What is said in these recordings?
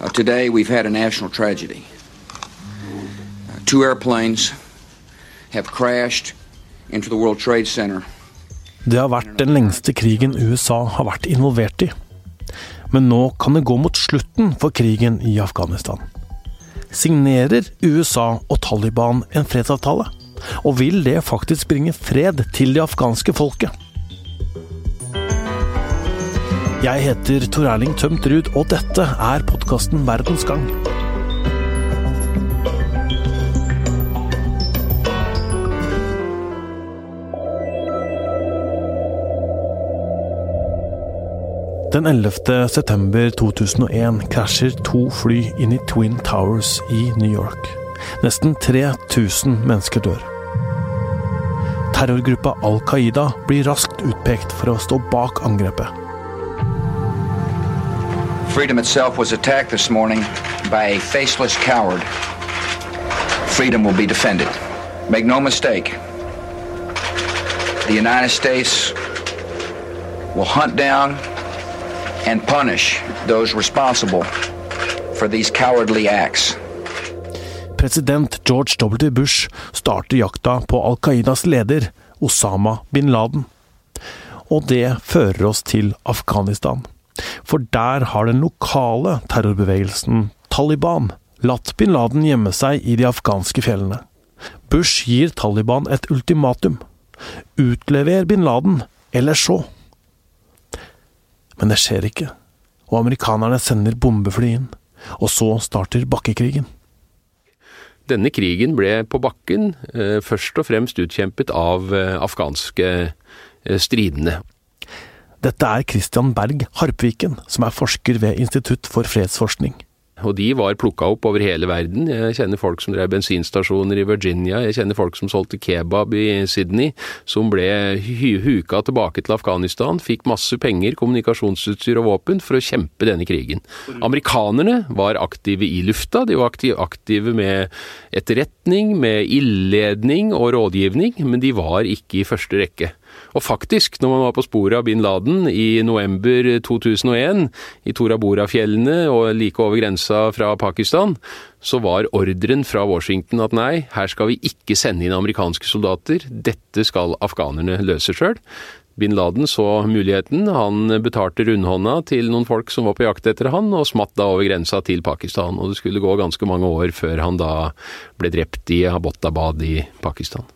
Uh, today we've had a national tragedy. Uh, two airplanes have crashed into the World Trade Center. Det har vært den lengste krigen USA har vært involvert i. Men nå kan det gå mot slutten for krigen i Afghanistan. Signerer USA og Taliban en fredsavtale? Og vil det faktisk bringe fred til det afghanske folket? Jeg heter Tor Erling Tømt Ruud, og dette er podkasten Verdens gang. Den 11. september 2001 krasjer to fly inn i Twin Towers i New York. Nesten 3000 mennesker dør. Terrorgruppa Al Qaida blir raskt utpekt for å stå bak angrepet. Freedom itself was attacked this morning by a faceless coward. Freedom will be defended. Make no mistake. The United States will hunt down and punish those responsible for these cowardly acts. President George W. Bush starter jakta på Al Qaidas leder, Osama bin Laden. Og det fører oss til Afghanistan. For der har den lokale terrorbevegelsen Taliban latt bin Laden gjemme seg i de afghanske fjellene. Bush gir Taliban et ultimatum. Utlever bin Laden, eller så. Men det skjer ikke, og amerikanerne sender bombefly inn. Og så starter bakkekrigen. Denne krigen ble på bakken eh, først og fremst utkjempet av eh, afghanske eh, stridende. Dette er Christian Berg Harpviken, som er forsker ved Institutt for fredsforskning. Og de var plukka opp over hele verden. Jeg kjenner folk som drev bensinstasjoner i Virginia, jeg kjenner folk som solgte kebab i Sydney, som ble huka tilbake til Afghanistan, fikk masse penger, kommunikasjonsutstyr og våpen for å kjempe denne krigen. Amerikanerne var aktive i lufta, de var aktive med etterretning, med ildledning og rådgivning, men de var ikke i første rekke. Og faktisk, når man var på sporet av bin Laden i november 2001, i Tora Bora-fjellene og like over grensa fra Pakistan, så var ordren fra Washington at nei, her skal vi ikke sende inn amerikanske soldater, dette skal afghanerne løse sjøl. Bin Laden så muligheten, han betalte rundhånda til noen folk som var på jakt etter han, og smatt da over grensa til Pakistan. Og det skulle gå ganske mange år før han da ble drept i Abbottabad i Pakistan.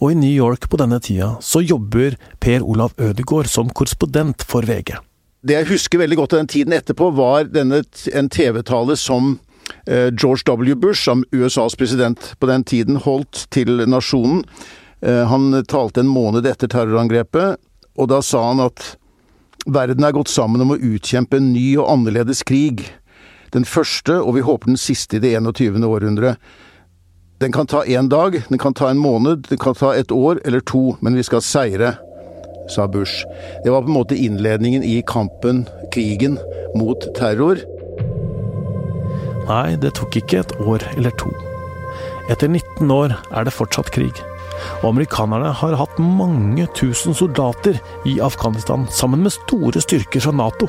Og i New York på denne tida så jobber Per Olav Ødegaard som korrespondent for VG. Det jeg husker veldig godt av den tiden etterpå, var denne, en TV-tale som eh, George W. Bush, som USAs president på den tiden, holdt til nasjonen. Eh, han talte en måned etter terrorangrepet, og da sa han at verden er gått sammen om å utkjempe en ny og annerledes krig. Den første, og vi håper den siste i det 21. århundre. Den kan ta én dag, den kan ta en måned, den kan ta et år eller to, men vi skal seire, sa Bush. Det var på en måte innledningen i kampen, krigen, mot terror. Nei, det tok ikke et år eller to. Etter 19 år er det fortsatt krig. Og amerikanerne har hatt mange tusen soldater i Afghanistan, sammen med store styrker fra Nato.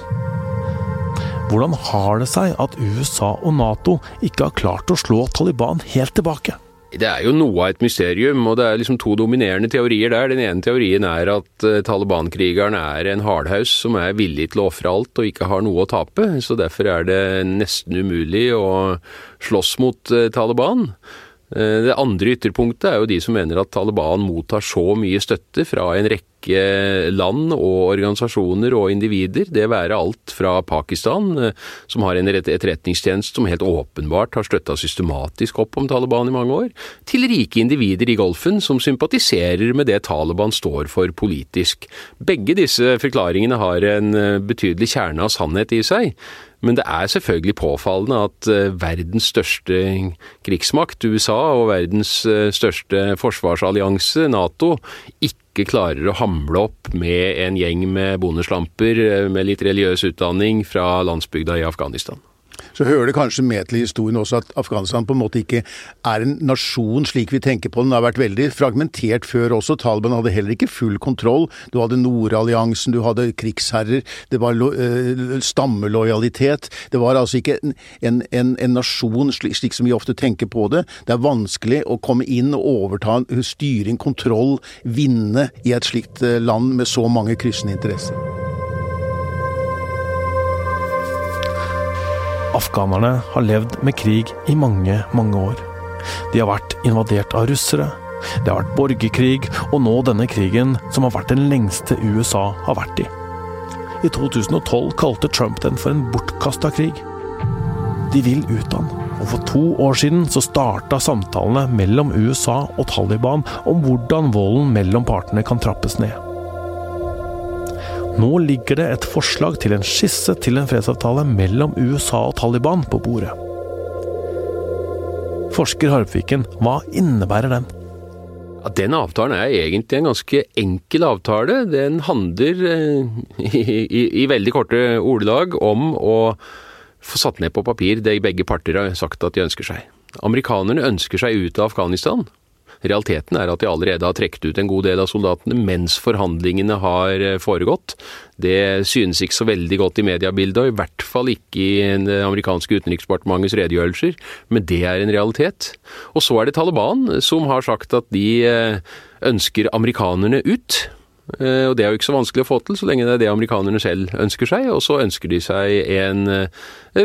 Hvordan har det seg at USA og Nato ikke har klart å slå Taliban helt tilbake? Det er jo noe av et mysterium, og det er liksom to dominerende teorier der. Den ene teorien er at uh, Taliban-krigeren er en hardhaus som er villig til å ofre alt og ikke har noe å tape, så derfor er det nesten umulig å slåss mot uh, Taliban. Uh, det andre ytterpunktet er jo de som mener at Taliban mottar så mye støtte fra en rekke land og organisasjoner og individer, det være alt fra Pakistan, eh, som har en etterretningstjeneste som helt åpenbart har støtta systematisk opp om Taliban i mange år, til rike individer i Golfen som sympatiserer med det Taliban står for politisk. Begge disse forklaringene har en eh, betydelig kjerne av sannhet i seg. Men det er selvfølgelig påfallende at eh, verdens største krigsmakt, USA, og verdens største forsvarsallianse, Nato, ikke ikke klarer å hamle opp med en gjeng med bondeslamper med litt religiøs utdanning fra landsbygda i Afghanistan. Så hører det kanskje med til historien også at Afghanistan på en måte ikke er en nasjon slik vi tenker på den. Den har vært veldig fragmentert før også. Taliban hadde heller ikke full kontroll. Du hadde Nordalliansen, du hadde krigsherrer, det var uh, stammelojalitet. Det var altså ikke en, en, en, en nasjon slik, slik, som vi ofte tenker på det. Det er vanskelig å komme inn og overta styring, kontroll, vinne i et slikt eh, land med så mange kryssende interesser. Afghanerne har levd med krig i mange, mange år. De har vært invadert av russere. Det har vært borgerkrig, og nå denne krigen, som har vært den lengste USA har vært i. I 2012 kalte Trump den for en bortkasta krig. De vil ut av den. Og for to år siden så starta samtalene mellom USA og Taliban om hvordan volden mellom partene kan trappes ned. Nå ligger det et forslag til en skisse til en fredsavtale mellom USA og Taliban på bordet. Forsker Harpviken, hva innebærer den? Ja, den avtalen er egentlig en ganske enkel avtale. Den handler eh, i, i, i veldig korte ordelag om å få satt ned på papir det begge parter har sagt at de ønsker seg. Amerikanerne ønsker seg ut av Afghanistan. Realiteten er at de allerede har trukket ut en god del av soldatene mens forhandlingene har eh, foregått. Det synes ikke så veldig godt i mediebildet, og i hvert fall ikke i det amerikanske utenriksdepartementets redegjørelser, men det er en realitet. Og så er det Taliban som har sagt at de eh, ønsker amerikanerne ut. Eh, og det er jo ikke så vanskelig å få til, så lenge det er det amerikanerne selv ønsker seg. Og så ønsker de seg en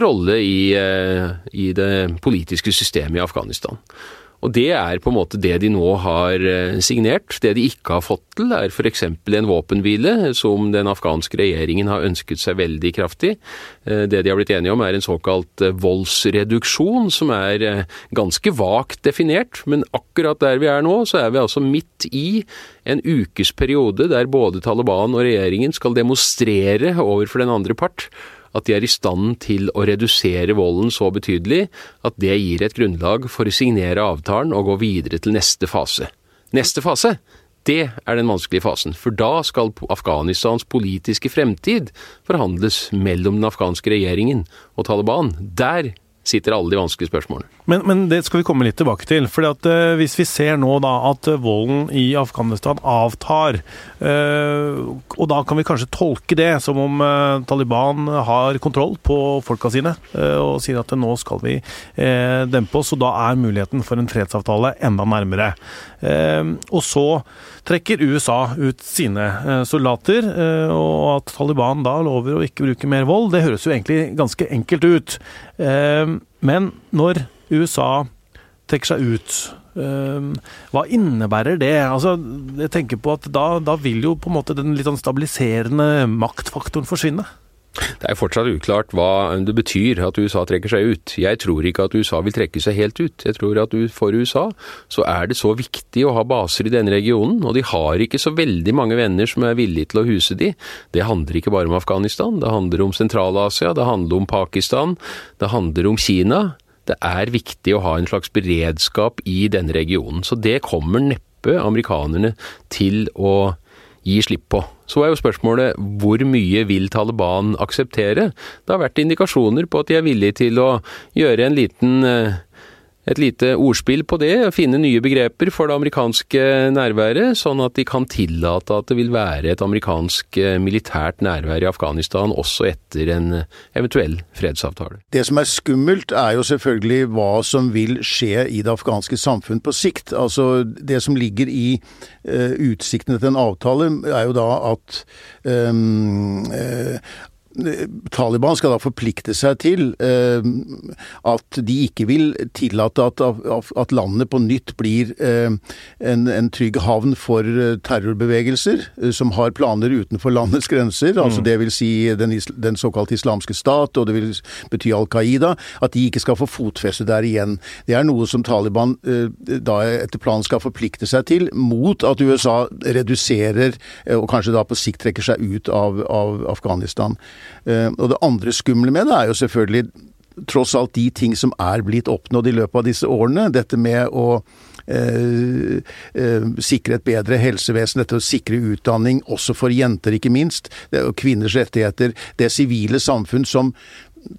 rolle i, i det politiske systemet i Afghanistan. Og det er på en måte det de nå har eh, signert. Det de ikke har fått til, er f.eks. en våpenhvile, som den afghanske regjeringen har ønsket seg veldig kraftig. Eh, det de har blitt enige om er en såkalt eh, voldsreduksjon, som er ganske vagt definert. Men akkurat der vi er nå, så er vi altså midt i en ukes periode der både Taliban og regjeringen skal demonstrere overfor den andre part at de er i stand til å redusere volden så betydelig at det gir et grunnlag for å signere avtalen og gå videre til neste fase. Neste fase, det er den vanskelige fasen, for da skal Afghanistans politiske fremtid forhandles mellom den afghanske regjeringen og Taliban. Der sitter alle de vanskelige spørsmålene. Men, men, det skal vi komme litt tilbake til. For uh, Hvis vi ser nå da at uh, volden i Afghanistan avtar, uh, og da kan vi kanskje tolke det som om Taliban har kontroll på folka sine, og sier at nå skal vi dempe oss, og da er muligheten for en fredsavtale enda nærmere. og så trekker USA ut sine soldater, og at Taliban da lover å ikke bruke mer vold, det høres jo egentlig ganske enkelt ut. Men når USA trekker seg ut. Ehm, hva innebærer det? Altså, jeg tenker på at da, da vil jo på en måte den litt sånn stabiliserende maktfaktoren forsvinne. Det er fortsatt uklart hva det betyr at USA trekker seg ut. Jeg tror ikke at USA vil trekke seg helt ut. Jeg tror at for USA så er det så viktig å ha baser i denne regionen, og de har ikke så veldig mange venner som er villige til å huse de. Det handler ikke bare om Afghanistan, det handler om Sentral-Asia, det handler om Pakistan, det handler om Kina det er viktig å ha en slags beredskap i denne regionen. Så det kommer neppe amerikanerne til å gi slipp på. Så er jo spørsmålet hvor mye vil Taliban akseptere? Det har vært indikasjoner på at de er villige til å gjøre en liten eh, et lite ordspill på det, finne nye begreper for det amerikanske nærværet, sånn at de kan tillate at det vil være et amerikansk eh, militært nærvær i Afghanistan også etter en eventuell fredsavtale. Det som er skummelt, er jo selvfølgelig hva som vil skje i det afghanske samfunn på sikt. Altså Det som ligger i uh, utsiktene til en avtale, er jo da at um, uh, Taliban skal da forplikte seg til eh, at de ikke vil tillate at, at landet på nytt blir eh, en, en, trygg havn for eh, terrorbevegelser eh, som har planer utenfor landets grenser. Mm. Altså det vil si den, den såkalte islamske stat, og det vil bety Al Qaida. At de ikke skal få fotfeste der igjen. Det er noe som Taliban eh, da etter planen skal forplikte seg til, mot at USA reduserer, eh, og kanskje da på sikt trekker seg ut av, av Afghanistan. Eh, og det andre skumle med det er jo selvfølgelig tross alt de ting som er blitt oppnådd i løpet av disse årene. Dette med å Eh, eh, sikre et bedre helsevesen, dette å sikre utdanning, også for jenter, ikke minst, og kvinners rettigheter. Det sivile samfunn som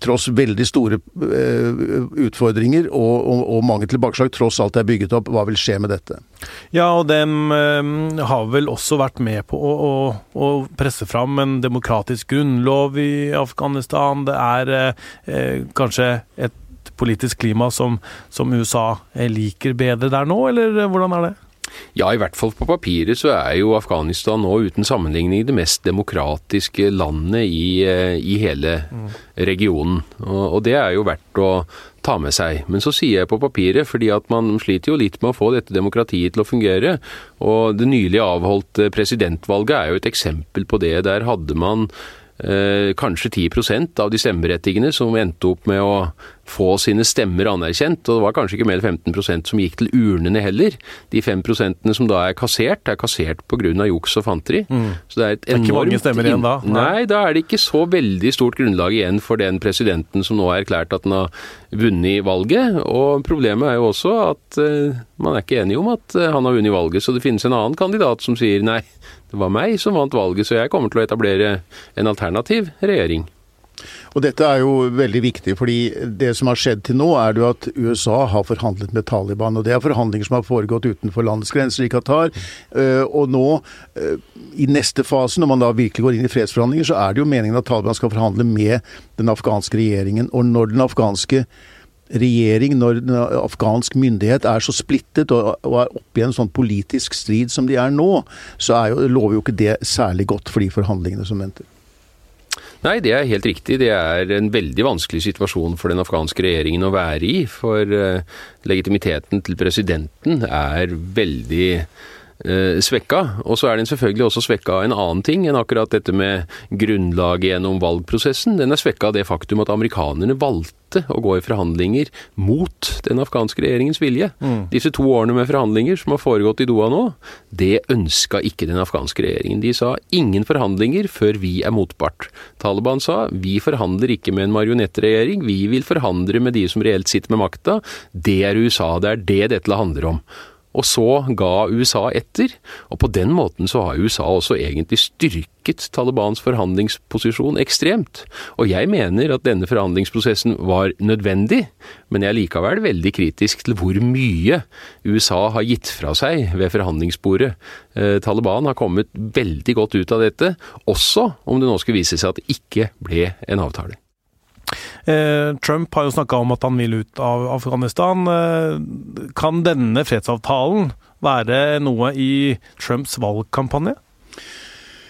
tross veldig store eh, utfordringer og, og, og, mange tilbakeslag, tross alt det er bygget opp. Hva vil skje med dette? Ja, og dem eh, har vel også vært med på å, å, å, presse fram en demokratisk grunnlov i Afghanistan. Det er eh, kanskje et politisk klima som, som USA liker bedre der nå, eller hvordan er det? Ja, i hvert fall på papiret så er jo Afghanistan nå uten sammenligning det mest demokratiske landet i, eh, i hele regionen. Og, og, det er jo verdt å ta med seg. Men så sier jeg på papiret, fordi at man sliter jo litt med å få dette demokratiet til å fungere. Og det nylig avholdte presidentvalget er jo et eksempel på det. Der hadde man eh, kanskje 10% av de stemmeberettigende som endte opp med å få sine stemmer anerkjent. Og det var kanskje ikke mer enn 15% som gikk til urnene heller. De 5 som da er kassert, er kassert pga. juks og fanteri. Mm. Så det er et enormt Det er ikke mange stemmer igjen da? Nei. nei, da er det ikke så veldig stort grunnlag igjen for den presidenten som nå har erklært at den har vunnet valget. Og problemet er jo også at uh, man er ikke enig om at uh, han har vunnet valget, så det finnes en annen kandidat som sier nei, det var meg som vant valget, så jeg kommer til å etablere en alternativ regjering. Og Dette er jo veldig viktig, fordi det som har skjedd til nå, er jo at USA har forhandlet med Taliban. og Det er forhandlinger som har foregått utenfor landets grenser i Qatar. Eh, og nå, eh, i neste fase, når man da virkelig går inn i fredsforhandlinger, så er det jo meningen at Taliban skal forhandle med den afghanske regjeringen. Og når den afghanske regjering, når den afghansk myndighet er så splittet og, er oppe i en sånn politisk strid som de er nå, så er jo, lover jo ikke det særlig godt for de forhandlingene som venter. Nei, det er helt riktig. Det er en veldig vanskelig situasjon for den afghanske regjeringen å være i. For uh, legitimiteten til presidenten er veldig Eh, svekka. Og så er den selvfølgelig også svekka av en annen ting enn akkurat dette med grunnlaget gjennom valgprosessen. Den er svekka av det faktum at amerikanerne valgte å gå i forhandlinger mot den afghanske regjeringens vilje. Mm. Disse to årene med forhandlinger som har foregått i Doha nå, det ønska ikke den afghanske regjeringen. De sa ingen forhandlinger før vi er motpart. Taliban sa vi forhandler ikke med en marionettregjering, vi vil forhandle med de som reelt sitter med makta. Det er USA, det er det dette handler om. Og så ga USA etter, og på den måten så har USA også egentlig styrket Talibans forhandlingsposisjon ekstremt. Og jeg mener at denne forhandlingsprosessen var nødvendig, men jeg er likevel veldig kritisk til hvor mye USA har gitt fra seg ved forhandlingsbordet. Eh, Taliban har kommet veldig godt ut av dette, også om det nå skulle vise seg at det ikke ble en avtale. Eh, Trump har jo snakka om at han vil ut av Afghanistan. Eh, kan denne fredsavtalen være noe i Trumps valgkampanje?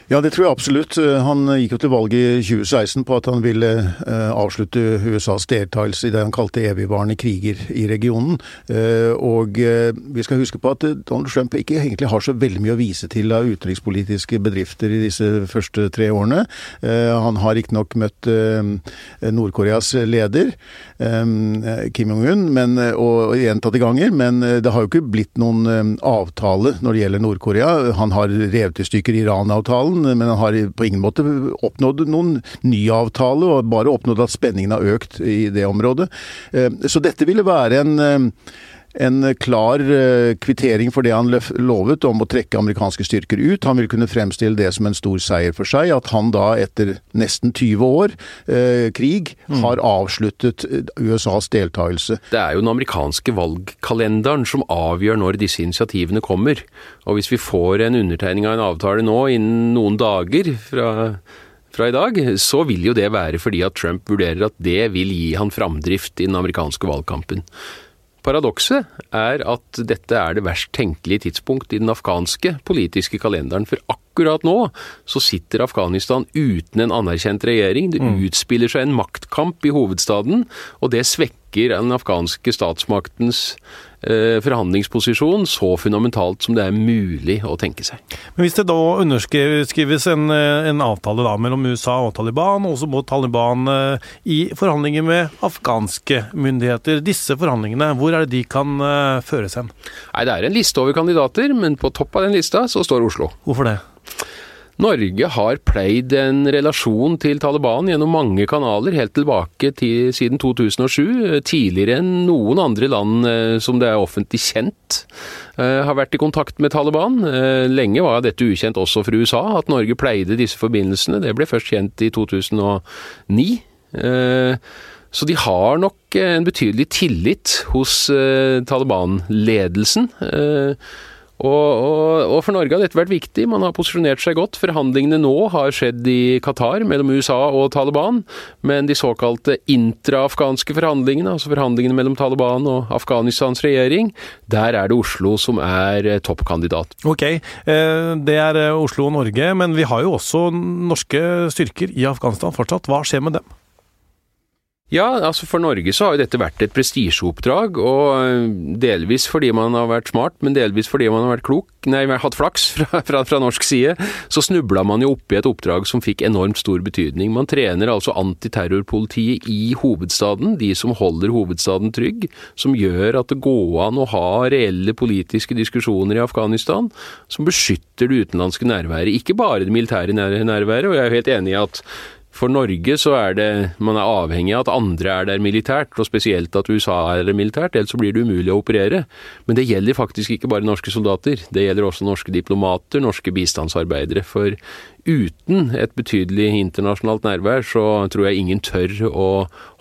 Ja, det tror jeg absolutt. Eh, han gikk jo til valg i 2016 på at han ville eh, avslutte USAs deltakelse i det han kalte evigvarende kriger i regionen. Eh, og vi skal huske på at Donald Trump ikke egentlig har så veldig mye å vise til av utenrikspolitiske bedrifter i disse første tre årene. Han har riktignok møtt Nord-Koreas leder, Kim Jong-un, og gjentatte ganger, men det har jo ikke blitt noen avtale når det gjelder Nord-Korea. Han har revet i stykker Iran-avtalen men han har på ingen måte oppnådd noen ny avtale, og bare oppnådd at spenningen har økt i det området. Eh, så dette ville være en eh, en klar eh, kvittering for det han lovet om å trekke amerikanske styrker ut. Han vil kunne fremstille det som en stor seier for seg, at han da etter nesten 20 år eh, krig mm. har avsluttet USAs deltakelse. Det er jo den amerikanske valgkalenderen som avgjør når disse initiativene kommer. Og hvis vi får en undertegning av en avtale nå innen noen dager fra fra i dag, så vil jo det være fordi at Trump vurderer at det vil gi han framdrift i den amerikanske valgkampen. Paradokset er at dette er det verst tenkelige tidspunkt i den afghanske politiske kalenderen. For akkurat nå så sitter Afghanistan uten en anerkjent regjering. Det mm. utspiller seg en maktkamp i hovedstaden, og det svekker den afghanske statsmaktens Eh, forhandlingsposisjon så fundamentalt som det er mulig å tenke seg. Men Hvis det da underskrives en, eh, en avtale da mellom USA og Taliban, og så må Taliban eh, i forhandlinger med afghanske myndigheter, disse forhandlingene, hvor er det de kan føres hen? Nei, Det er en liste over kandidater, men på topp av den lista så står Oslo. Hvorfor det? Norge har pleid en relasjon til Taliban gjennom mange kanaler helt tilbake til siden 2007. Tidligere enn noen andre land eh, som det er offentlig kjent eh, har vært i kontakt med Taliban. Eh, lenge var dette ukjent også for USA, at Norge pleide disse forbindelsene. Det ble først kjent i 2009. Så de har nok en betydelig tillit hos Taliban-ledelsen. Og, og, og, for Norge har dette vært viktig. Man har posisjonert seg godt. Forhandlingene nå har skjedd i Qatar mellom USA og Taliban. Men de såkalte intra-afghanske forhandlingene, altså forhandlingene mellom Taliban og Afghanistans regjering, der er det Oslo som er eh, toppkandidat. Ok, eh, det er eh, Oslo og Norge, men vi har jo også norske styrker i Afghanistan fortsatt. Hva skjer med dem? Ja, altså for Norge så har jo dette vært et prestisjeoppdrag, og eh, delvis fordi man har vært smart, men delvis fordi man har vært klok, nei, hatt flaks fra, fra, fra norsk side, så snubla man jo oppi et oppdrag som fikk enormt stor betydning. Man trener altså antiterrorpolitiet i hovedstaden, de som holder hovedstaden trygg, som gjør at det går an å ha reelle politiske diskusjoner i Afghanistan, som beskytter det utenlandske nærværet, ikke bare det militære nærværet, og jeg er helt enig i at for Norge så er det man er avhengig av at andre er der militært, og spesielt at USA er der militært, ellers så blir det umulig å operere. Men det gjelder faktisk ikke bare norske soldater, det gjelder også norske diplomater, norske bistandsarbeidere. For uten et betydelig internasjonalt nærvær, så tror jeg ingen tør å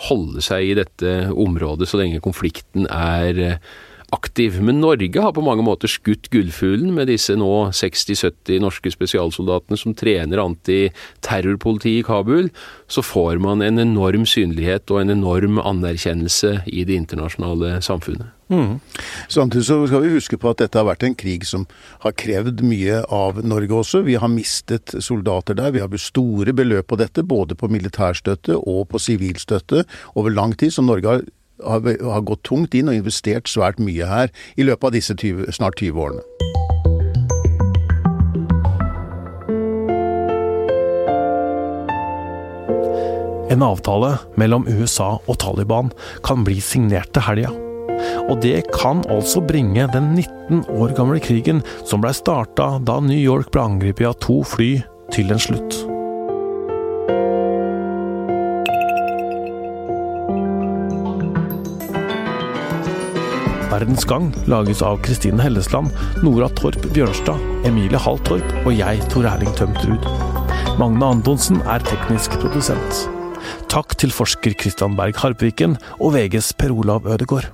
holde seg i dette området så lenge konflikten er aktiv. Men Norge har på mange måter skutt gullfuglen med disse nå 60-70 norske spesialsoldatene som trener antiterrorpoliti i Kabul. Så får man en enorm synlighet og en enorm anerkjennelse i det internasjonale samfunnet. Mm. Samtidig så skal vi huske på at dette har vært en krig som har krevd mye av Norge også. Vi har mistet soldater der. Vi har brukt store beløp på dette, både på militærstøtte og på sivilstøtte over lang tid. Så Norge har har, har gått tungt inn og investert svært mye her i løpet av disse 20, snart 20 årene. En avtale mellom USA og Taliban kan bli signert til helga. Og det kan altså bringe den 19 år gamle krigen som blei starta da New York ble angrepet av to fly, til en slutt. Verdens Gang lages av Kristine Hellesland, Nora Torp Bjørnstad, Emilie Hall Torp og jeg, Tor Erling Tømtrud. Magne Antonsen er teknisk produsent. Takk til forsker Christian Berg Harpviken og VGs Per Olav Ødegård.